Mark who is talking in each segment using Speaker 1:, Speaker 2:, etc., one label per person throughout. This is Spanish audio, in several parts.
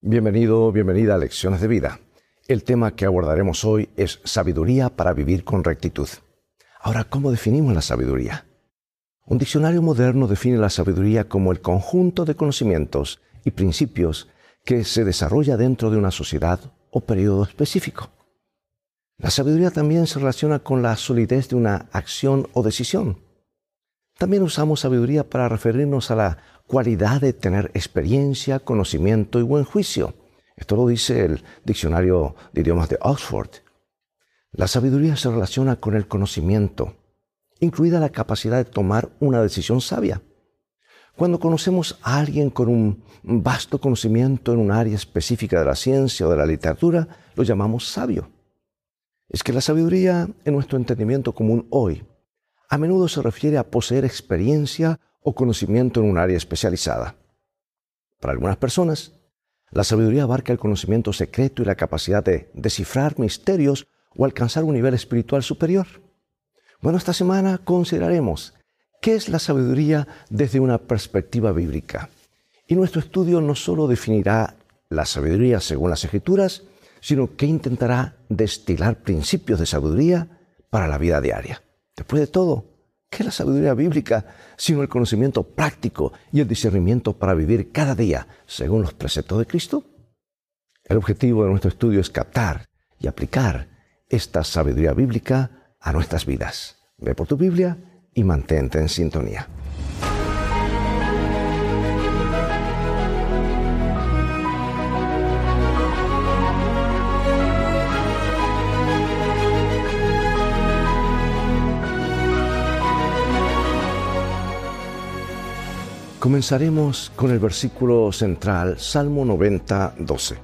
Speaker 1: Bienvenido, bienvenida a Lecciones de Vida. El tema que abordaremos hoy es sabiduría para vivir con rectitud. Ahora, ¿cómo definimos la sabiduría? Un diccionario moderno define la sabiduría como el conjunto de conocimientos y principios que se desarrolla dentro de una sociedad o periodo específico. La sabiduría también se relaciona con la solidez de una acción o decisión. También usamos sabiduría para referirnos a la cualidad de tener experiencia, conocimiento y buen juicio. Esto lo dice el diccionario de idiomas de Oxford. La sabiduría se relaciona con el conocimiento, incluida la capacidad de tomar una decisión sabia. Cuando conocemos a alguien con un vasto conocimiento en un área específica de la ciencia o de la literatura, lo llamamos sabio. Es que la sabiduría, en nuestro entendimiento común hoy, a menudo se refiere a poseer experiencia conocimiento en un área especializada. Para algunas personas, la sabiduría abarca el conocimiento secreto y la capacidad de descifrar misterios o alcanzar un nivel espiritual superior. Bueno, esta semana consideraremos qué es la sabiduría desde una perspectiva bíblica. Y nuestro estudio no solo definirá la sabiduría según las escrituras, sino que intentará destilar principios de sabiduría para la vida diaria. Después de todo, ¿Qué es la sabiduría bíblica? Sino el conocimiento práctico y el discernimiento para vivir cada día según los preceptos de Cristo. El objetivo de nuestro estudio es captar y aplicar esta sabiduría bíblica a nuestras vidas. Ve por tu Biblia y mantente en sintonía. Comenzaremos con el versículo central, Salmo 90, 12.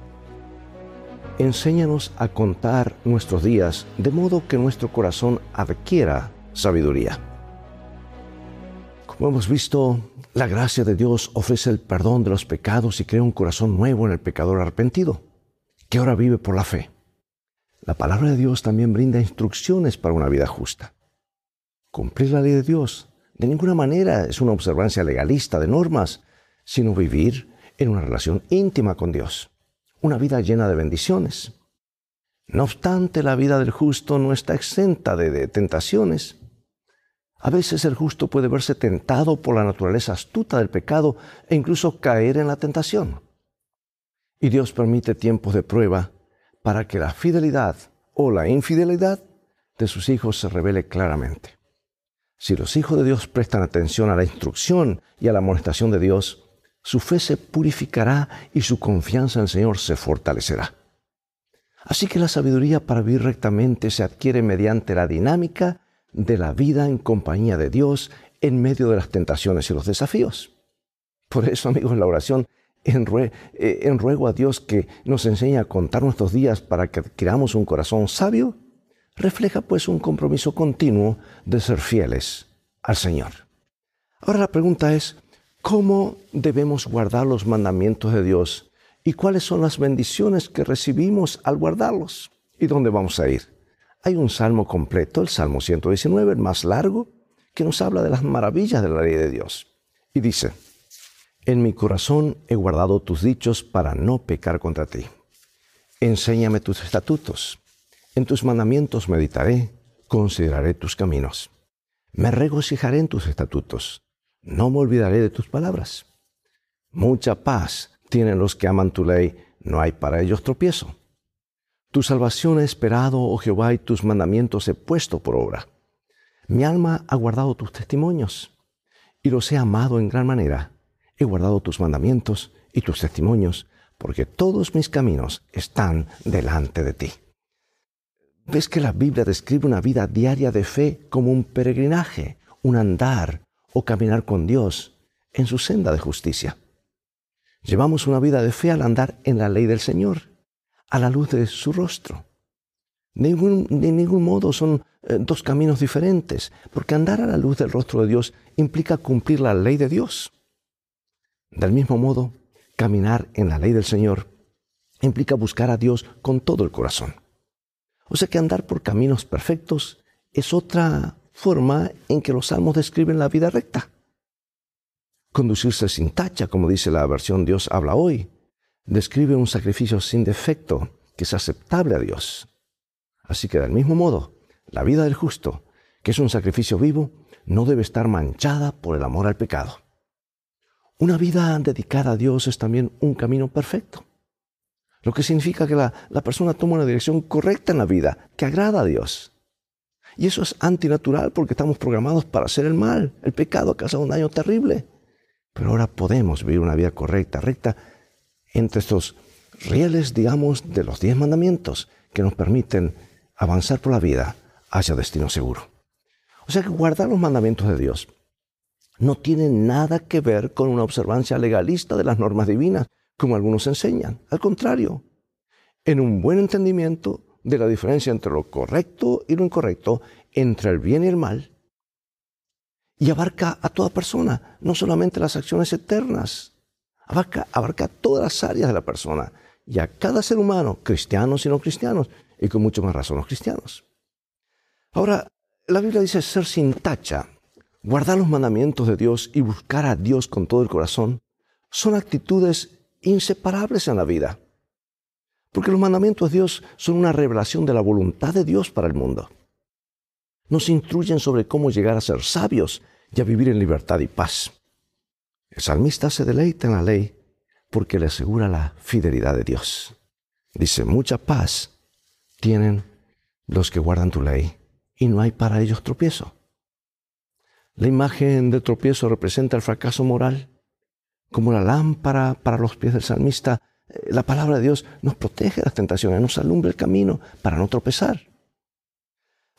Speaker 1: Enséñanos a contar nuestros días de modo que nuestro corazón adquiera sabiduría. Como hemos visto, la gracia de Dios ofrece el perdón de los pecados y crea un corazón nuevo en el pecador arrepentido, que ahora vive por la fe. La palabra de Dios también brinda instrucciones para una vida justa. Cumplir la ley de Dios de ninguna manera es una observancia legalista de normas, sino vivir en una relación íntima con Dios, una vida llena de bendiciones. No obstante, la vida del justo no está exenta de, tentaciones. A veces el justo puede verse tentado por la naturaleza astuta del pecado e incluso caer en la tentación. Y Dios permite tiempos de prueba para que la fidelidad o la infidelidad de sus hijos se revele claramente. Si los hijos de Dios prestan atención a la instrucción y a la amonestación de Dios, su fe se purificará y su confianza en el Señor se fortalecerá. Así que la sabiduría para vivir rectamente se adquiere mediante la dinámica de la vida en compañía de Dios en medio de las tentaciones y los desafíos. Por eso, amigos, en la oración en eh, ruego a Dios que nos enseñe a contar nuestros días para que adquiramos un corazón sabio refleja pues un compromiso continuo de ser fieles al Señor. Ahora la pregunta es, ¿cómo debemos guardar los mandamientos de Dios y cuáles son las bendiciones que recibimos al guardarlos? ¿Y dónde vamos a ir? Hay un salmo completo, el Salmo 119, el más largo, que nos habla de las maravillas de la ley de Dios. Y dice, en mi corazón he guardado tus dichos para no pecar contra ti. Enséñame tus estatutos en tus mandamientos meditaré, consideraré tus caminos. Me regocijaré en tus estatutos, no me olvidaré de tus palabras. Mucha paz tienen los que aman tu ley, no hay para ellos tropiezo. Tu salvación he esperado, oh Jehová, y tus mandamientos he puesto por obra. Mi alma ha guardado tus testimonios, y los he amado en gran manera. He guardado tus mandamientos y tus testimonios, porque todos mis caminos están delante de ti ves que la Biblia describe una vida diaria de fe como un peregrinaje, un andar o caminar con Dios en su senda de justicia. Llevamos una vida de fe al andar en la ley del Señor, a la luz de su rostro. De ningún, modo son eh, dos caminos diferentes, porque andar a la luz del rostro de Dios implica cumplir la ley de Dios. Del mismo modo, caminar en la ley del Señor implica buscar a Dios con todo el corazón. O sea que andar por caminos perfectos es otra forma en que los salmos describen la vida recta. Conducirse sin tacha, como dice la versión Dios habla hoy, describe un sacrificio sin defecto que es aceptable a Dios. Así que del mismo modo, la vida del justo, que es un sacrificio vivo, no debe estar manchada por el amor al pecado. Una vida dedicada a Dios es también un camino perfecto. Lo que significa que la, persona toma una dirección correcta en la vida, que agrada a Dios. Y eso es antinatural porque estamos programados para hacer el mal. El pecado ha causado un daño terrible. Pero ahora podemos vivir una vida correcta, recta, entre estos rieles, digamos, de los diez mandamientos que nos permiten avanzar por la vida hacia destino seguro. O sea que guardar los mandamientos de Dios no tiene nada que ver con una observancia legalista de las normas divinas, como algunos enseñan. Al contrario, en un buen entendimiento de la diferencia entre lo correcto y lo incorrecto, entre el bien y el mal, y abarca a toda persona, no solamente las acciones eternas, abarca, abarca todas las áreas de la persona y a cada ser humano, cristianos y no cristianos, y con mucho más razón los cristianos. Ahora, la Biblia dice ser sin tacha, guardar los mandamientos de Dios y buscar a Dios con todo el corazón, son actitudes inseparables en la vida. Porque los mandamientos de Dios son una revelación de la voluntad de Dios para el mundo. Nos instruyen sobre cómo llegar a ser sabios y a vivir en libertad y paz. El salmista se deleita en la ley porque le asegura la fidelidad de Dios. Dice, mucha paz tienen los que guardan tu ley y no hay para ellos tropiezo. La imagen de tropiezo representa el fracaso moral como la lámpara para los pies del salmista, eh, la palabra de Dios nos protege de las tentaciones, nos alumbra el camino para no tropezar.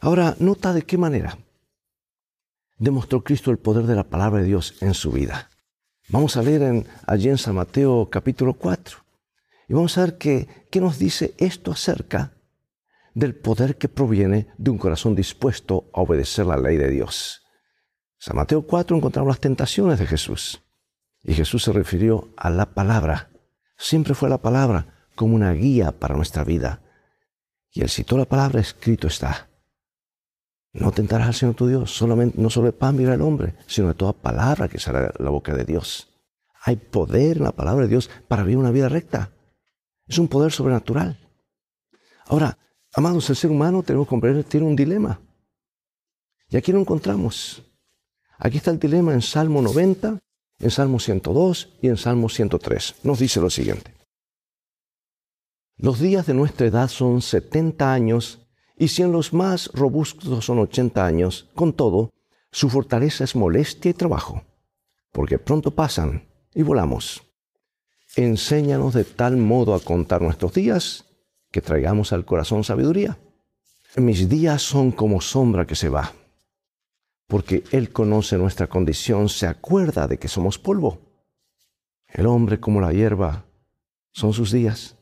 Speaker 1: Ahora, nota de qué manera demostró Cristo el poder de la palabra de Dios en su vida. Vamos a leer allí en San Mateo capítulo 4 y vamos a ver qué nos dice esto acerca del poder que proviene de un corazón dispuesto a obedecer la ley de Dios. San Mateo 4 encontramos las tentaciones de Jesús. Y Jesús se refirió a la palabra. Siempre fue la palabra como una guía para nuestra vida. Y él citó la palabra, escrito está. No tentarás al Señor tu Dios, solamente, no solo de pan vivirá el hombre, sino de toda palabra que sale de la boca de Dios. Hay poder en la palabra de Dios para vivir una vida recta. Es un poder sobrenatural. Ahora, amados, el ser humano tenemos que comprender tiene un dilema. Y aquí lo encontramos. Aquí está el dilema en Salmo 90, en Salmo 102 y en Salmo 103. Nos dice lo siguiente. Los días de nuestra edad son 70 años, y si en los más robustos son 80 años, con todo, su fortaleza es molestia y trabajo, porque pronto pasan y volamos. Enséñanos de tal modo a contar nuestros días que traigamos al corazón sabiduría. Mis días son como sombra que se va porque Él conoce nuestra condición, se acuerda de que somos polvo. El hombre como la hierba son sus días.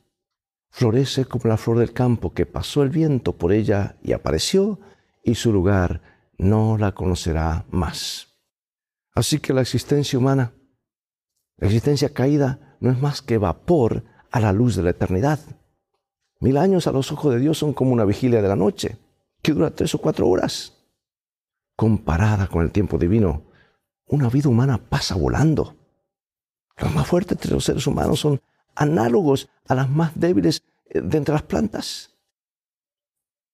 Speaker 1: Florece como la flor del campo que pasó el viento por ella y apareció, y su lugar no la conocerá más. Así que la existencia humana, la existencia caída, no es más que vapor a la luz de la eternidad. Mil años a los ojos de Dios son como una vigilia de la noche, que dura tres o cuatro horas comparada con el tiempo divino, una vida humana pasa volando. Las más fuertes entre los seres humanos son análogos a las más débiles eh, de entre las plantas.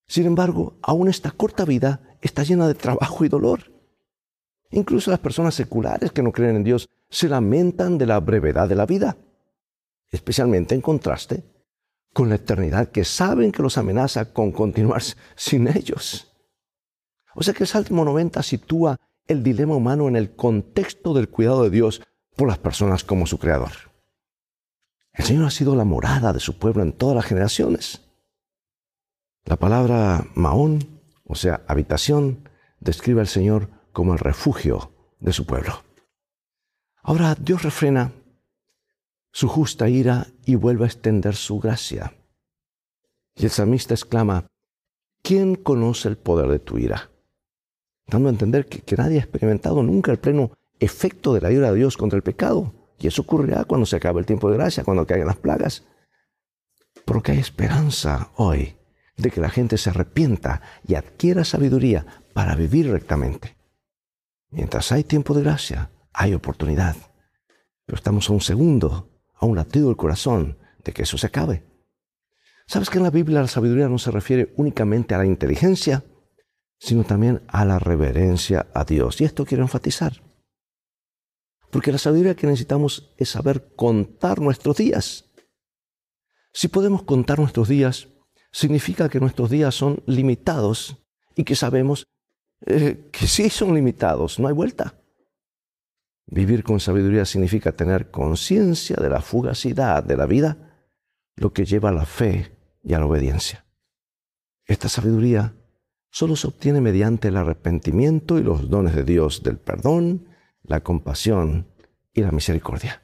Speaker 1: Sin embargo, aún esta corta vida está llena de trabajo y dolor. Incluso las personas seculares que no creen en Dios se lamentan de la brevedad de la vida, especialmente en contraste con la eternidad que saben que los amenaza con continuar sin ellos. O sea que el Salmo 90 sitúa el dilema humano en el contexto del cuidado de Dios por las personas como su creador. El Señor ha sido la morada de su pueblo en todas las generaciones. La palabra Maón, o sea, habitación, describe al Señor como el refugio de su pueblo. Ahora Dios refrena su justa ira y vuelve a extender su gracia. Y el salmista exclama, ¿quién conoce el poder de tu ira? dando a entender que, nadie ha experimentado nunca el pleno efecto de la ayuda de Dios contra el pecado. Y eso ocurrirá cuando se acabe el tiempo de gracia, cuando caigan las plagas. Porque hay esperanza hoy de que la gente se arrepienta y adquiera sabiduría para vivir rectamente. Mientras hay tiempo de gracia, hay oportunidad. Pero estamos a un segundo, a un latido del corazón, de que eso se acabe. ¿Sabes que en la Biblia la sabiduría no se refiere únicamente a la inteligencia? sino también a la reverencia a Dios. Y esto quiero enfatizar. Porque la sabiduría que necesitamos es saber contar nuestros días. Si podemos contar nuestros días, significa que nuestros días son limitados y que sabemos eh, que sí son limitados, no hay vuelta. Vivir con sabiduría significa tener conciencia de la fugacidad de la vida, lo que lleva a la fe y a la obediencia. Esta sabiduría solo se obtiene mediante el arrepentimiento y los dones de Dios del perdón, la compasión y la misericordia.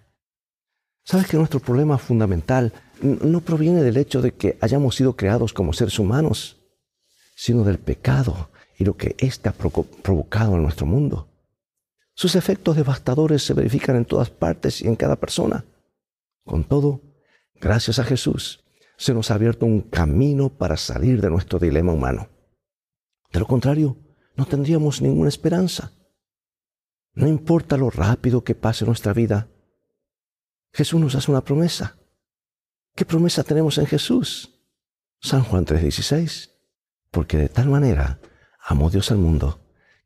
Speaker 1: ¿Sabes que nuestro problema fundamental no proviene del hecho de que hayamos sido creados como seres humanos, sino del pecado y lo que éste ha provocado en nuestro mundo? Sus efectos devastadores se verifican en todas partes y en cada persona. Con todo, gracias a Jesús, se nos ha abierto un camino para salir de nuestro dilema humano. De lo contrario, no tendríamos ninguna esperanza. No importa lo rápido que pase nuestra vida, Jesús nos hace una promesa. ¿Qué promesa tenemos en Jesús? San Juan 3:16. Porque de tal manera amó Dios al mundo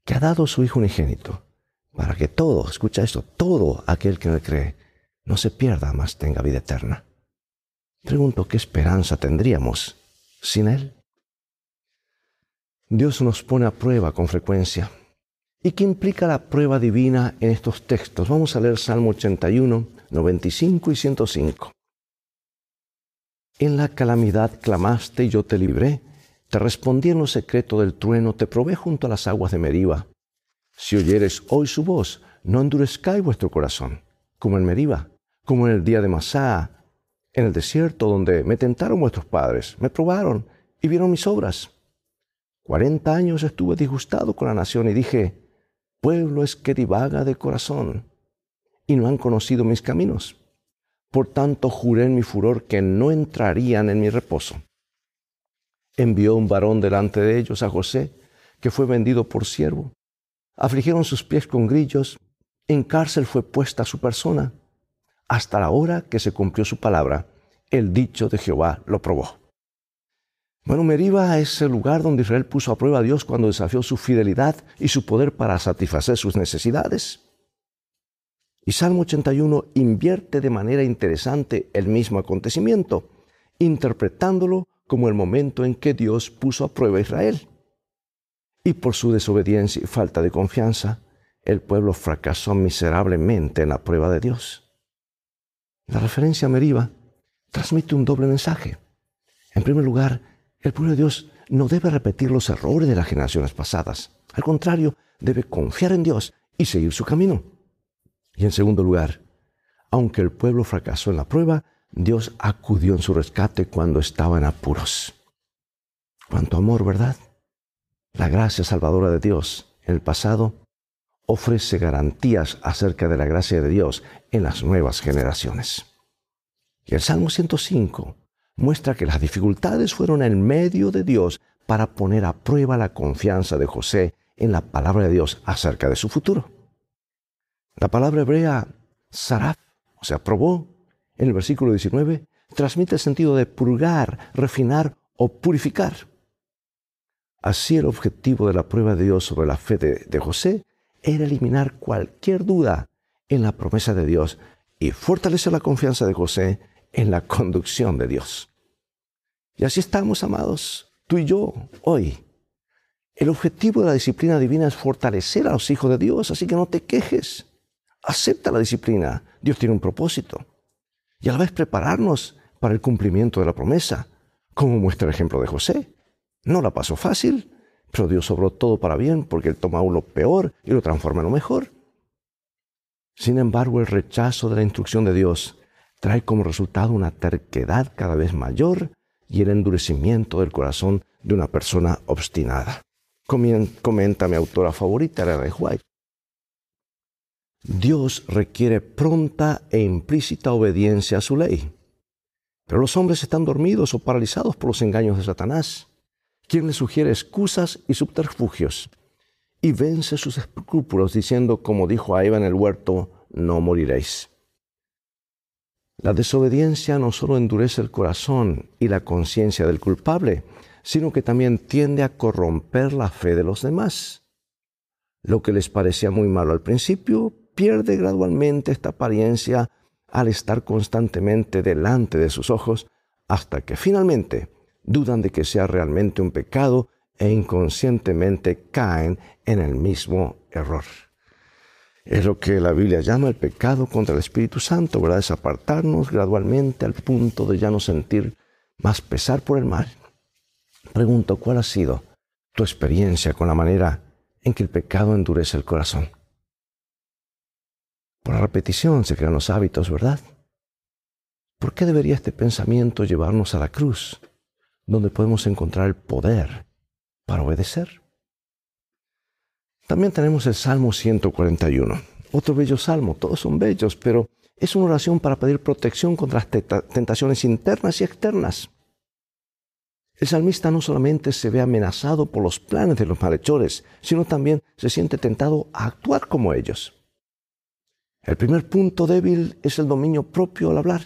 Speaker 1: que ha dado a su Hijo unigénito, para que todo, escucha esto, todo aquel que no cree, no se pierda, mas tenga vida eterna. Pregunto, ¿qué esperanza tendríamos sin Él? Dios nos pone a prueba con frecuencia. ¿Y qué implica la prueba divina en estos textos? Vamos a leer Salmo 81, 95 y 105. En la calamidad clamaste y yo te libré. Te respondí en lo secreto del trueno, te probé junto a las aguas de Meriba. Si oyeres hoy su voz, no endurezcáis vuestro corazón, como en Meriba, como en el día de Masá, en el desierto donde me tentaron vuestros padres, me probaron y vieron mis obras. Cuarenta años estuve disgustado con la nación y dije, pueblo es que divaga de corazón y no han conocido mis caminos. Por tanto juré en mi furor que no entrarían en mi reposo. Envió un varón delante de ellos a José, que fue vendido por siervo. Afligieron sus pies con grillos, en cárcel fue puesta su persona, hasta la hora que se cumplió su palabra. El dicho de Jehová lo probó. Bueno, Meriba es el lugar donde Israel puso a prueba a Dios cuando desafió su fidelidad y su poder para satisfacer sus necesidades. Y Salmo 81 invierte de manera interesante el mismo acontecimiento, interpretándolo como el momento en que Dios puso a prueba a Israel. Y por su desobediencia y falta de confianza, el pueblo fracasó miserablemente en la prueba de Dios. La referencia a Meriba transmite un doble mensaje. En primer lugar, el pueblo de Dios no debe repetir los errores de las generaciones pasadas. Al contrario, debe confiar en Dios y seguir su camino. Y en segundo lugar, aunque el pueblo fracasó en la prueba, Dios acudió en su rescate cuando estaban apuros. Cuánto amor, ¿verdad? La gracia salvadora de Dios en el pasado ofrece garantías acerca de la gracia de Dios en las nuevas generaciones. Y el Salmo 105 muestra que las dificultades fueron el medio de Dios para poner a prueba la confianza de José en la palabra de Dios acerca de su futuro. La palabra hebrea saraf, o sea, probó, en el versículo 19, transmite el sentido de purgar, refinar o purificar. Así el objetivo de la prueba de Dios sobre la fe de José era eliminar cualquier duda en la promesa de Dios y fortalecer la confianza de José en la conducción de Dios. Y así estamos, amados, tú y yo, hoy. El objetivo de la disciplina divina es fortalecer a los hijos de Dios, así que no te quejes. Acepta la disciplina. Dios tiene un propósito. Y a la vez prepararnos para el cumplimiento de la promesa, como muestra el ejemplo de José. No la pasó fácil, pero Dios sobró todo para bien porque Él toma lo peor y lo transforma en lo mejor. Sin embargo, el rechazo de la instrucción de Dios trae como resultado una terquedad cada vez mayor y el endurecimiento del corazón de una persona obstinada. Comenta mi autora favorita, la White. Dios requiere pronta e implícita obediencia a su ley. Pero los hombres están dormidos o paralizados por los engaños de Satanás, quien les sugiere excusas y subterfugios, y vence sus escrúpulos diciendo, como dijo a Eva en el huerto, no moriréis. La desobediencia no solo endurece el corazón y la conciencia del culpable, sino que también tiende a corromper la fe de los demás. Lo que les parecía muy malo al principio pierde gradualmente esta apariencia al estar constantemente delante de sus ojos hasta que finalmente dudan de que sea realmente un pecado e inconscientemente caen en el mismo error. Es lo que la Biblia llama el pecado contra el Espíritu Santo, ¿verdad? Es apartarnos gradualmente al punto de ya no sentir más pesar por el mal. Pregunto, ¿cuál ha sido tu experiencia con la manera en que el pecado endurece el corazón? Por la repetición se crean los hábitos, ¿verdad? ¿Por qué debería este pensamiento llevarnos a la cruz, donde podemos encontrar el poder para obedecer? También tenemos el Salmo 141, otro bello salmo, todos son bellos, pero es una oración para pedir protección contra las tentaciones internas y externas. El salmista no solamente se ve amenazado por los planes de los malhechores, sino también se siente tentado a actuar como ellos. El primer punto débil es el dominio propio al hablar.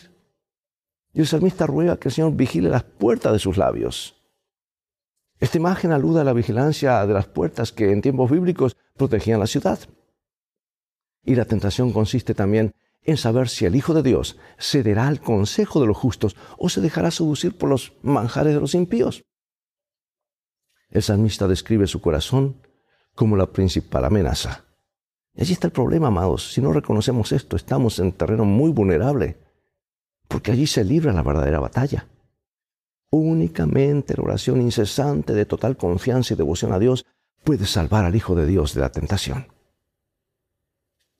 Speaker 1: Y el salmista ruega que el Señor vigile las puertas de sus labios. Esta imagen alude a la vigilancia de las puertas que en tiempos bíblicos protegían la ciudad. Y la tentación consiste también en saber si el Hijo de Dios cederá al consejo de los justos o se dejará seducir por los manjares de los impíos. El salmista describe su corazón como la principal amenaza. allí está el problema, amados. Si no reconocemos esto, estamos en terreno muy vulnerable, porque allí se libra la verdadera batalla. Únicamente la oración incesante de total confianza y devoción a Dios puede salvar al Hijo de Dios de la tentación.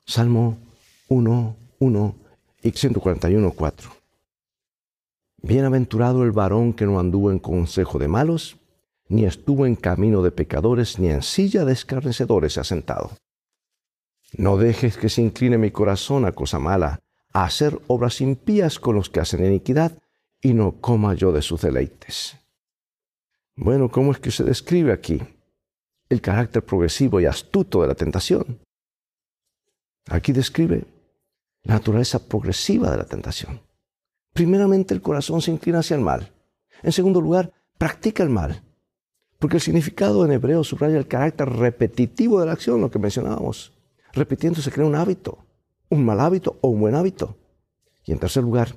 Speaker 1: Salmo 1, y Bienaventurado el varón que no anduvo en consejo de malos, ni estuvo en camino de pecadores, ni en silla de escarnecedores se ha sentado. No dejes que se incline mi corazón a cosa mala, a hacer obras impías con los que hacen iniquidad, y no coma yo de sus deleites. Bueno, ¿cómo es que se describe aquí el carácter progresivo y astuto de la tentación? Aquí describe la naturaleza progresiva de la tentación. Primeramente el corazón se inclina hacia el mal. En segundo lugar, practica el mal. Porque el significado en hebreo subraya el carácter repetitivo de la acción, lo que mencionábamos. Repitiendo se crea un hábito, un mal hábito o un buen hábito. Y en tercer lugar,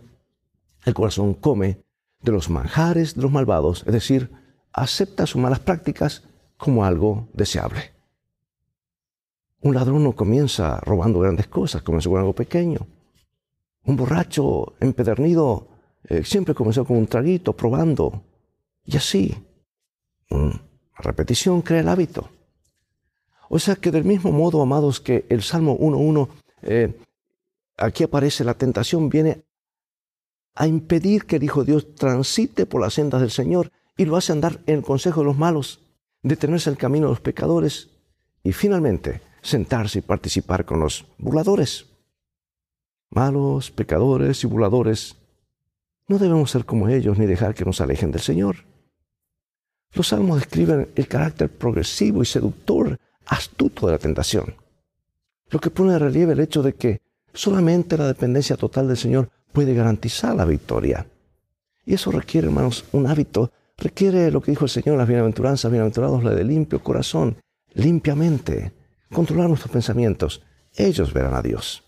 Speaker 1: el corazón come de los manjares de los malvados, es decir, acepta sus malas prácticas como algo deseable. Un ladrón no comienza robando grandes cosas, comenzó con algo pequeño. Un borracho empedernido eh, siempre comenzó con un traguito, probando. Y así. repetición crea el hábito. O sea que del mismo modo, amados, que el Salmo 1.1, eh, aquí aparece la tentación, viene a impedir que el Hijo de Dios transite por las sendas del Señor y lo hace andar en el consejo de los malos, detenerse en el camino de los pecadores y finalmente sentarse y participar con los burladores. Malos, pecadores y burladores, no debemos ser como ellos ni dejar que nos alejen del Señor. Los salmos describen el carácter progresivo y seductor, astuto de la tentación, lo que pone de relieve el hecho de que solamente la dependencia total del Señor puede garantizar la victoria. Y eso requiere, hermanos, un hábito, requiere lo que dijo el Señor las bienaventuranzas, bienaventurados la de limpio corazón, limpiamente, controlar nuestros pensamientos. Ellos verán a Dios.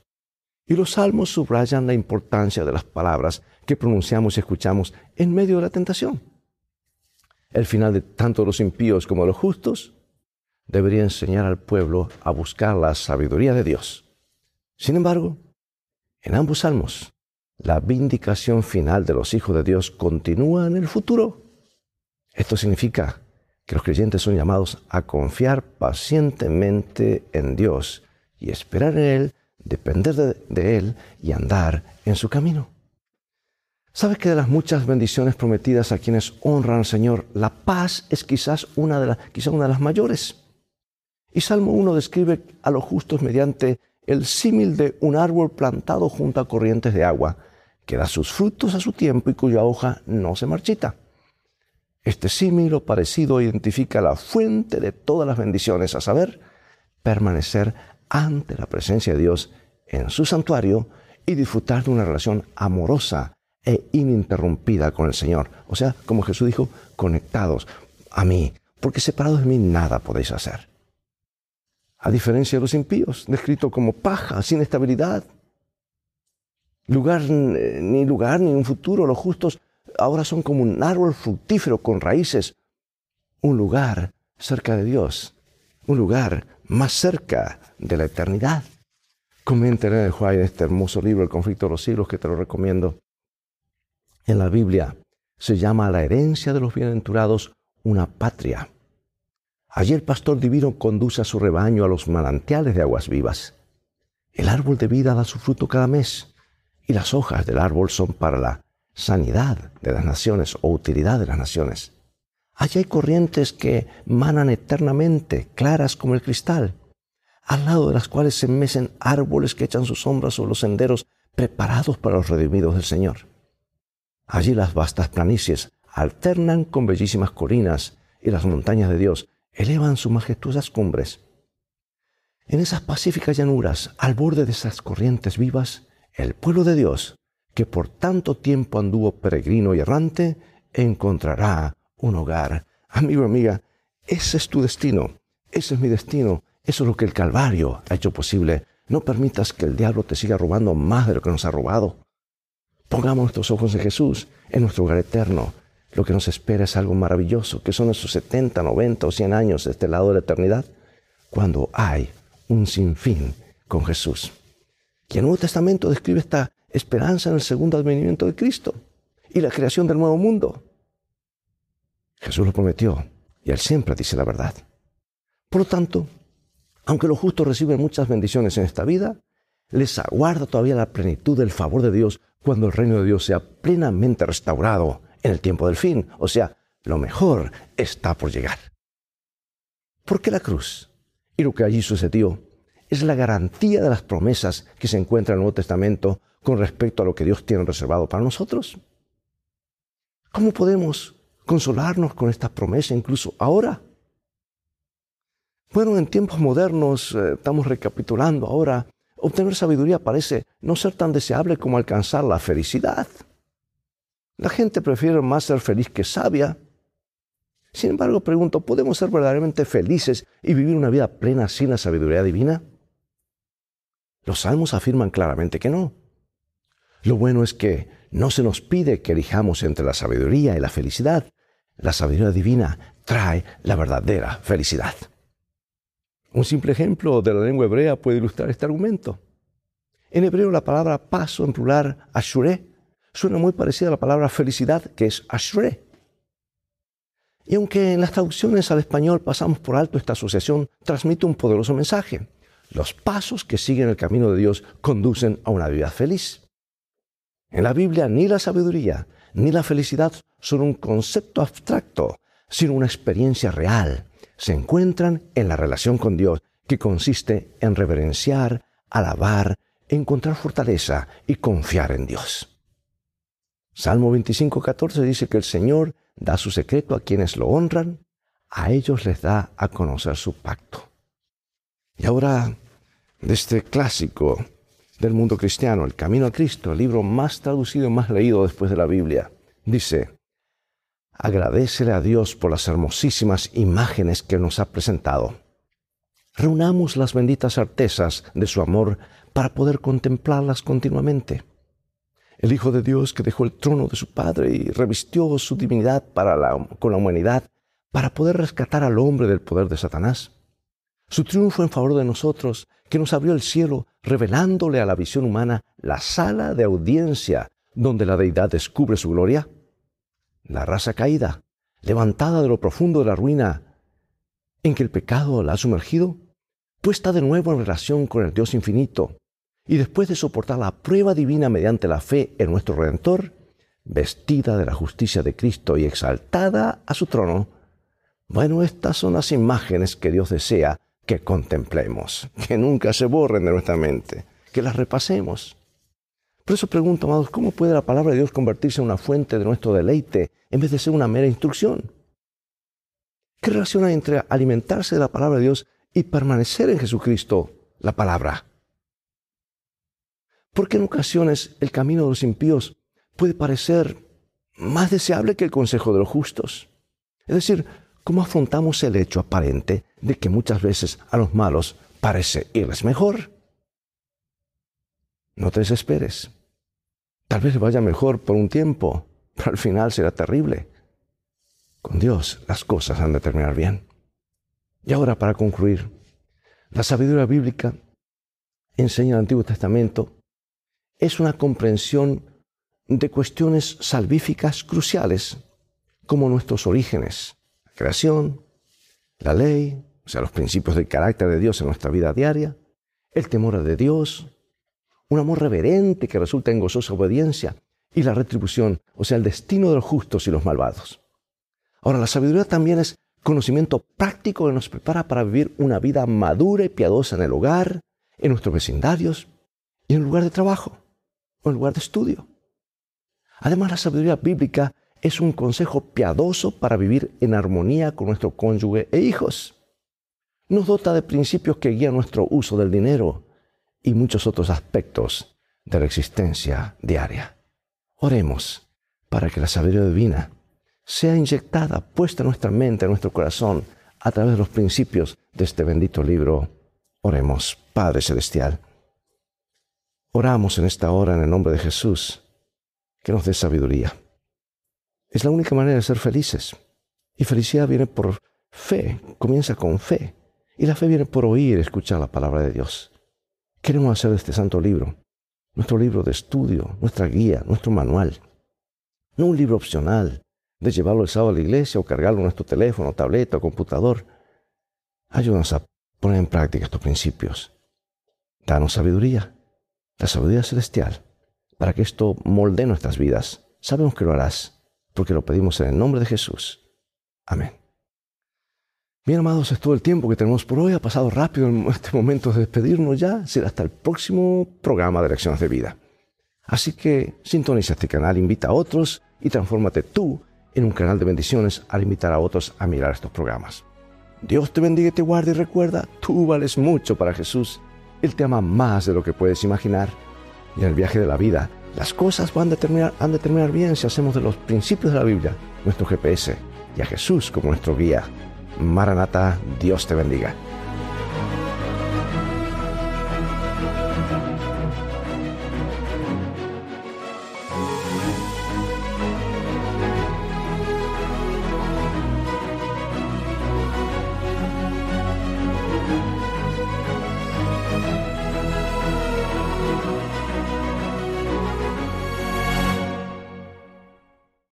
Speaker 1: Y los salmos subrayan la importancia de las palabras que pronunciamos y escuchamos en medio de la tentación. El final de tanto los impíos como los justos debería enseñar al pueblo a buscar la sabiduría de Dios. Sin embargo, en ambos salmos la vindicación final de los hijos de Dios continúa en el futuro. Esto significa que los creyentes son llamados a confiar pacientemente en Dios y esperar en Él, depender de, Él y andar en su camino. ¿Sabes que de las muchas bendiciones prometidas a quienes honran al Señor, la paz es quizás una de, las, quizás una de las mayores? Y Salmo 1 describe a los justos mediante el símil de un árbol plantado junto a corrientes de agua, que da sus frutos a su tiempo y cuya hoja no se marchita. Este símil o parecido identifica la fuente de todas las bendiciones, a saber, permanecer ante la presencia de Dios en su santuario y disfrutar de una relación amorosa e ininterrumpida con el Señor. O sea, como Jesús dijo, conectados a mí, porque separados de mí nada podéis hacer. A diferencia de los impíos, descrito como paja, sin estabilidad, lugar, eh, ni lugar, ni un futuro. Los justos ahora son como un árbol fructífero con raíces. Un lugar cerca de Dios. Un lugar más cerca de la eternidad. Comenten en el este hermoso libro, El conflicto de los siglos, que te lo recomiendo. En la Biblia se llama la herencia de los bienaventurados una patria. Allí el pastor divino conduce a su rebaño a los manantiales de aguas vivas. El árbol de vida da su fruto cada mes y las hojas del árbol son para la sanidad de las naciones o utilidad de las naciones. Allí hay corrientes que manan eternamente, claras como el cristal, al lado de las cuales se mecen árboles que echan sus sombras sobre los senderos preparados para los redimidos del Señor. Allí las vastas planicies alternan con bellísimas colinas y las montañas de Dios elevan sus majestuosas cumbres. En esas pacíficas llanuras, al borde de esas corrientes vivas, el pueblo de Dios, que por tanto tiempo anduvo peregrino y errante, encontrará un hogar. Amigo, amiga, ese es tu destino, ese es mi destino, eso es lo que el Calvario ha hecho posible. No permitas que el diablo te siga robando más de lo que nos ha robado. Pongamos nuestros ojos en Jesús, en nuestro hogar eterno. Lo que nos espera es algo maravilloso, que son esos 70, 90 o 100 años de este lado de la eternidad, cuando hay un sinfín con Jesús. Y el Nuevo Testamento describe esta esperanza en el segundo advenimiento de Cristo y la creación del nuevo mundo. Jesús lo prometió y Él siempre dice la verdad. Por lo tanto, aunque los justos reciben muchas bendiciones en esta vida, les aguarda todavía la plenitud del favor de Dios cuando el reino de Dios sea plenamente restaurado en el tiempo del fin. O sea, lo mejor está por llegar. ¿Por qué la cruz y lo que allí sucedió es la garantía de las promesas que se encuentran en el Nuevo Testamento con respecto a lo que Dios tiene reservado para nosotros. ¿Cómo podemos consolarnos con estas promesas incluso ahora? Bueno, en tiempos modernos, eh, estamos recapitulando ahora, obtener sabiduría parece no ser tan deseable como alcanzar la felicidad. La gente prefiere más ser feliz que sabia. Sin embargo, pregunto, ¿podemos ser verdaderamente felices y vivir una vida plena sin la sabiduría divina? Los salmos afirman claramente que no. Lo bueno es que no se nos pide que elijamos entre la sabiduría y la felicidad. La sabiduría divina trae la verdadera felicidad. Un simple ejemplo de la lengua hebrea puede ilustrar este argumento. En hebreo la palabra paso en plural ashure suena muy parecida a la palabra felicidad que es ashure. Y aunque en las traducciones al español pasamos por alto esta asociación, transmite un poderoso mensaje. Los pasos que siguen el camino de Dios conducen a una vida feliz. En la Biblia ni la sabiduría ni la felicidad son un concepto abstracto, sino una experiencia real. Se encuentran en la relación con Dios, que consiste en reverenciar, alabar, encontrar fortaleza y confiar en Dios. Salmo 25:14 dice que el Señor da su secreto a quienes lo honran, a ellos les da a conocer su pacto. Y ahora, de este clásico del mundo cristiano, El Camino a Cristo, el libro más traducido, y más leído después de la Biblia, dice, agradecele a Dios por las hermosísimas imágenes que nos ha presentado. Reunamos las benditas artesas de su amor para poder contemplarlas continuamente. El Hijo de Dios que dejó el trono de su Padre y revistió su divinidad con la humanidad para poder rescatar al hombre del poder de Satanás su triunfo en favor de nosotros, que nos abrió el cielo, revelándole a la visión humana la sala de audiencia donde la deidad descubre su gloria? La raza caída, levantada de lo profundo de la ruina en que el pecado la ha sumergido, puesta de nuevo en relación con el Dios infinito, y después de soportar la prueba divina mediante la fe en nuestro Redentor, vestida de la justicia de Cristo y exaltada a su trono, bueno, estas son las imágenes que Dios desea que contemplemos, que nunca se borren de nuestra mente, que las repasemos. Por eso pregunto, amados, ¿cómo puede la palabra de Dios convertirse en una fuente de nuestro deleite en vez de ser una mera instrucción? ¿Qué relación hay entre alimentarse de la palabra de Dios y permanecer en Jesucristo, la palabra? Porque en ocasiones el camino de los impíos puede parecer más deseable que el consejo de los justos. Es decir, ¿Cómo afrontamos el hecho aparente de que muchas veces a los malos parece irles mejor? No te desesperes. Tal vez vaya mejor por un tiempo, pero al final será terrible. Con Dios las cosas han de terminar bien. Y ahora para concluir, la sabiduría bíblica enseña el Antiguo Testamento es una comprensión de cuestiones salvíficas cruciales, como nuestros orígenes, creación, la ley, o sea, los principios del carácter de Dios en nuestra vida diaria, el temor de Dios, un amor reverente que resulta en gozosa obediencia y la retribución, o sea, el destino de los justos y los malvados. Ahora, la sabiduría también es conocimiento práctico que nos prepara para vivir una vida madura y piadosa en el hogar, en nuestros vecindarios y en el lugar de trabajo o en el lugar de estudio. Además, la sabiduría bíblica es un consejo piadoso para vivir en armonía con nuestro cónyuge e hijos. Nos dota de principios que guían nuestro uso del dinero y muchos otros aspectos de la existencia diaria. Oremos para que la sabiduría divina sea inyectada, puesta en nuestra mente, en nuestro corazón, a través de los principios de este bendito libro. Oremos, Padre Celestial. Oramos en esta hora en el nombre de Jesús, que nos dé sabiduría es la única manera de ser felices. Y felicidad viene por fe, comienza con fe. Y la fe viene por oír, escuchar la palabra de Dios. Queremos hacer de este santo libro nuestro libro de estudio, nuestra guía, nuestro manual. No un libro opcional de llevarlo el sábado a la iglesia o cargarlo en nuestro teléfono, tableta o computador. Ayúdanos a poner en práctica estos principios. Danos sabiduría, la sabiduría celestial, para que esto molde nuestras vidas. Sabemos que lo harás porque lo pedimos en el nombre de Jesús. Amén. Bien, amados, es todo el tiempo que tenemos por hoy. Ha pasado rápido en este momento de despedirnos ya. Será hasta el próximo programa de Lecciones de Vida. Así que sintoniza este canal, invita a otros y transfórmate tú en un canal de bendiciones al invitar a otros a mirar estos programas. Dios te bendiga y te guarde y recuerda, tú vales mucho para Jesús. Él te ama más de lo que puedes imaginar. Y en el viaje de la vida, las cosas van a determinar, bien si hacemos de los principios de la Biblia nuestro GPS y a Jesús como nuestro guía. Maranata, Dios te bendiga.